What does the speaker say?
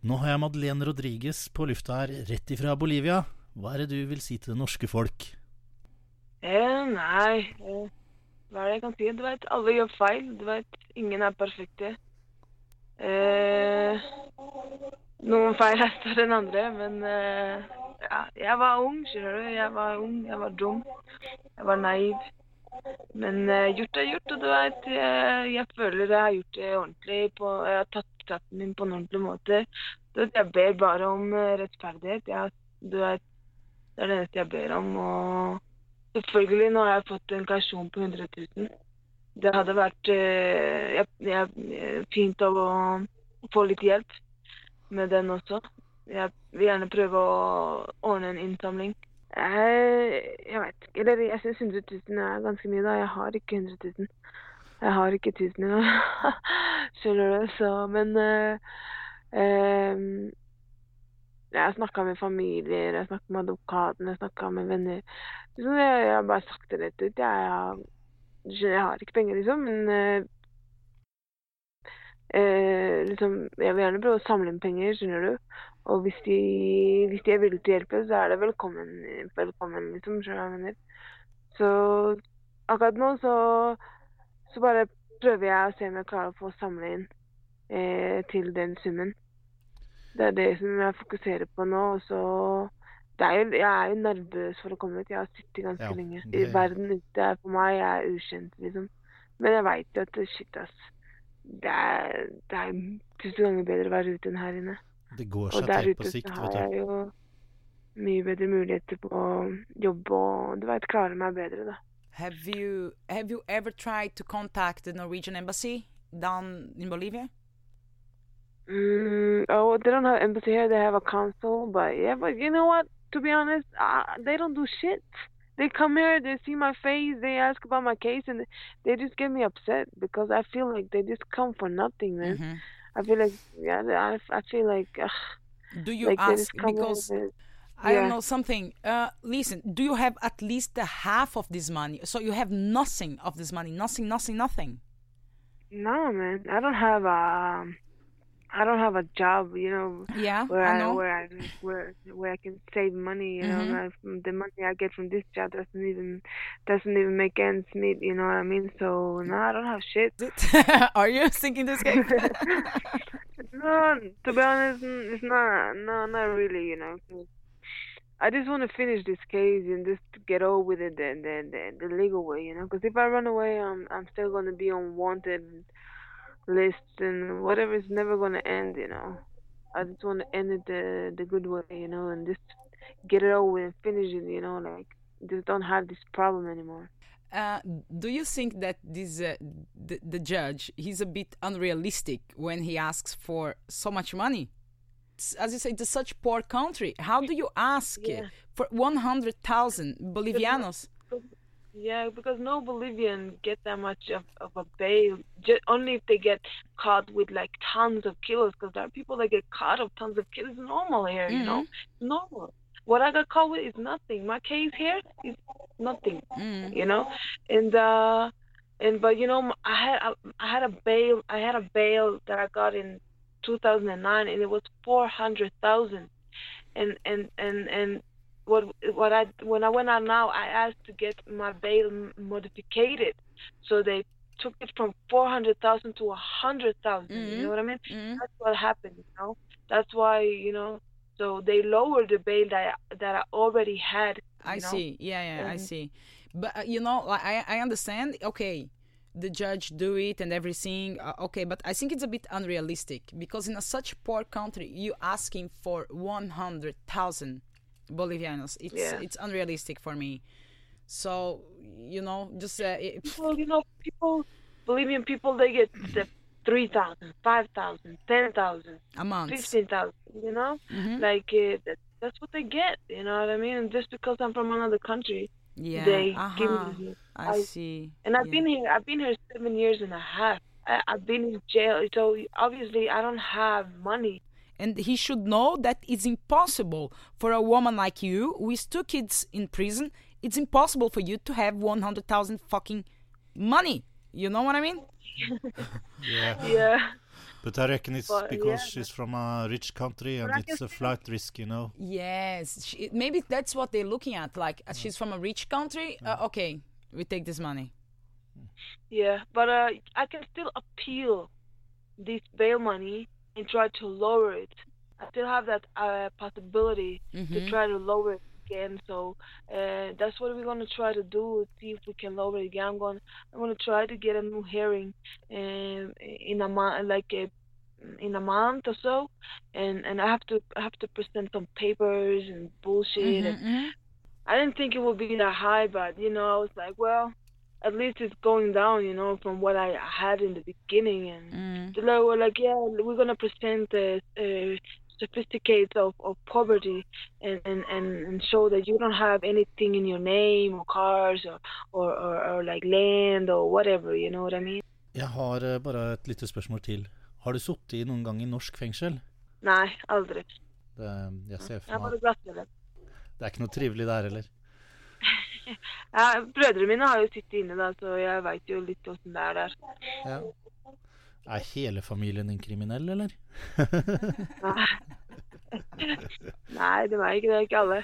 Nå har jeg Madeleine Rodriguez på lufta her, rett ifra Bolivia. Hva er det du vil si til det norske folk? Eh, nei, eh, hva er det jeg kan si? Du veit, alle gjør feil. Du veit, ingen er perfekte. Eh, noen feil er større enn andre, men eh, ja, jeg var ung, skjønner du. Jeg var ung, jeg var dum. Jeg var naiv. Men uh, gjort er gjort, og du vet, jeg, jeg føler jeg har gjort det ordentlig. På, jeg har tatt skatten min på en ordentlig måte. Du vet, jeg ber bare om eh, rettferdighet. Jeg, du vet, det er det eneste jeg ber om. Og selvfølgelig, nå har jeg fått en kausjon på 100 000. Det hadde vært eh, jeg, jeg, fint å få litt hjelp med den også. Jeg vil gjerne prøve å ordne en innsamling. Jeg, veit ikke. Eller jeg syns 100 000 er ganske mye, da. Jeg har ikke 100 000. Jeg har ikke 1000 engang. Skjønner du? Så Men uh, um, jeg har snakka med familier, jeg snakka med advokaten, jeg snakka med venner. Så jeg, jeg, har bare sagt det rett ut. Jeg, jeg, jeg har ikke penger, liksom. Men uh, uh, liksom, jeg vil gjerne prøve å samle inn penger, skjønner du. Og hvis de, hvis de er villige til å hjelpe, så er det velkommen, velkommen liksom. Skjønner du hva jeg mener? Så akkurat nå så, så bare prøver jeg å se om jeg klarer å få samle inn eh, til den summen. Det er det som jeg fokuserer på nå. og så er jo, jeg er jo nervøs for å komme ut. Jeg har sittet ganske ja, lenge. Det... Verden ute er for meg jeg er ukjent, liksom. Men jeg veit at shit, ass. Det er, det er tusen ganger bedre å være ute enn her inne. Det går seg til på sikt, vet du. Og der ute har jeg jo mye bedre muligheter på å jobbe og du veit klare meg bedre, da. Have you have you ever tried to contact the Norwegian embassy down in Bolivia? Mm, oh, they don't have embassy here. They have a consul, but yeah. But you know what? To be honest, uh, they don't do shit. They come here, they see my face, they ask about my case, and they just get me upset because I feel like they just come for nothing, man. Mm-hmm. I feel like yeah, I, I feel like. Ugh, do you like ask because? I yeah. don't know something. Uh, listen, do you have at least the half of this money? So you have nothing of this money, nothing, nothing, nothing. No, man, I don't have a. Um, I don't have a job, you know. Yeah, where I, know. where I where where I can save money. You mm-hmm. know, the money I get from this job doesn't even doesn't even make ends meet. You know what I mean? So no, I don't have shit. Are you thinking this game? no, to be honest, it's not. No, not really. You know, I just want to finish this case and just get over with it the the the, the legal way. You know, because if I run away, I'm I'm still gonna be unwanted lists and whatever is never going to end, you know. I just want to end it the the good way, you know, and just get it over and finish it, you know, like just don't have this problem anymore. Uh, do you think that this uh, the, the judge he's a bit unrealistic when he asks for so much money? As you say, it's such poor country. How do you ask yeah. for one hundred thousand Bolivianos? Yeah, because no Bolivian get that much of, of a bail. Just, only if they get caught with like tons of kilos. Because there are people that get caught of tons of kilos. It's normal here, mm-hmm. you know. It's normal. What I got caught with is nothing. My case here is nothing. Mm-hmm. You know, and uh, and but you know, I had I, I had a bail. I had a bail that I got in 2009, and it was 400,000. And and and and what what I when I went out now, I asked to get my bail modified, so they took it from four hundred thousand to a hundred thousand. Mm-hmm. You know what I mean? Mm-hmm. That's what happened. You know, that's why you know. So they lowered the bail that I, that I already had. I know? see. Yeah, yeah, and, I see. But uh, you know, I I understand. Okay, the judge do it and everything uh, okay but i think it's a bit unrealistic because in a such poor country you asking for 100000 Bolivianos. It's yeah. it's unrealistic for me. So you know, just uh, it, well, you know, people Bolivian people they get the 3,000, 5,000, 10,000, a month, 15,000. You know, mm-hmm. like uh, that, that's what they get. You know what I mean? And just because I'm from another country, yeah, they uh-huh. give me. I, I see. And I've yeah. been here. I've been here seven years and a half. I, I've been in jail, so obviously I don't have money and he should know that it's impossible for a woman like you with two kids in prison it's impossible for you to have 100,000 fucking money you know what i mean yeah yeah But I reckon it's But, because yeah. she's from a rich country and it's a flight risk, you know. Yes, she, maybe that's what they're looking at. Like, uh, she's from a rich country. Uh, okay, we take this money. Yeah, but uh, I can still appeal this bail money and try to lower it. I still have that uh, possibility to Mhm. try to lower it again. So uh, that's what we're gonna try to do. See if we can lower it again. I'm going. I'm gonna try to get a new hearing um, in a month, like a, in a month or so, and and I have to I have to present some papers and bullshit. And Mhm, mhm. I didn't think it would be that high, but you know, I was like, well, at least it's going down, you know, from what I had in the beginning. And Mm. they were like, yeah, we're gonna present the uh, certificates of, of poverty and, and, and, and show that you don't have anything in your name or cars or, or, or, or like land or whatever, you know what I mean? Jeg har eh, bare et lite spørsmål til. Har du sittet i noen gang i norsk fengsel? Nei, aldri. Det, jeg ser Jeg for er meg det er ikke noe trivelig der heller. Ja, brødrene mine har jo sittet inne, da, så jeg veit jo litt åssen det er der. Ja. Er hele familien din kriminell, eller? Nei, Nei det var ikke det. Ikke alle.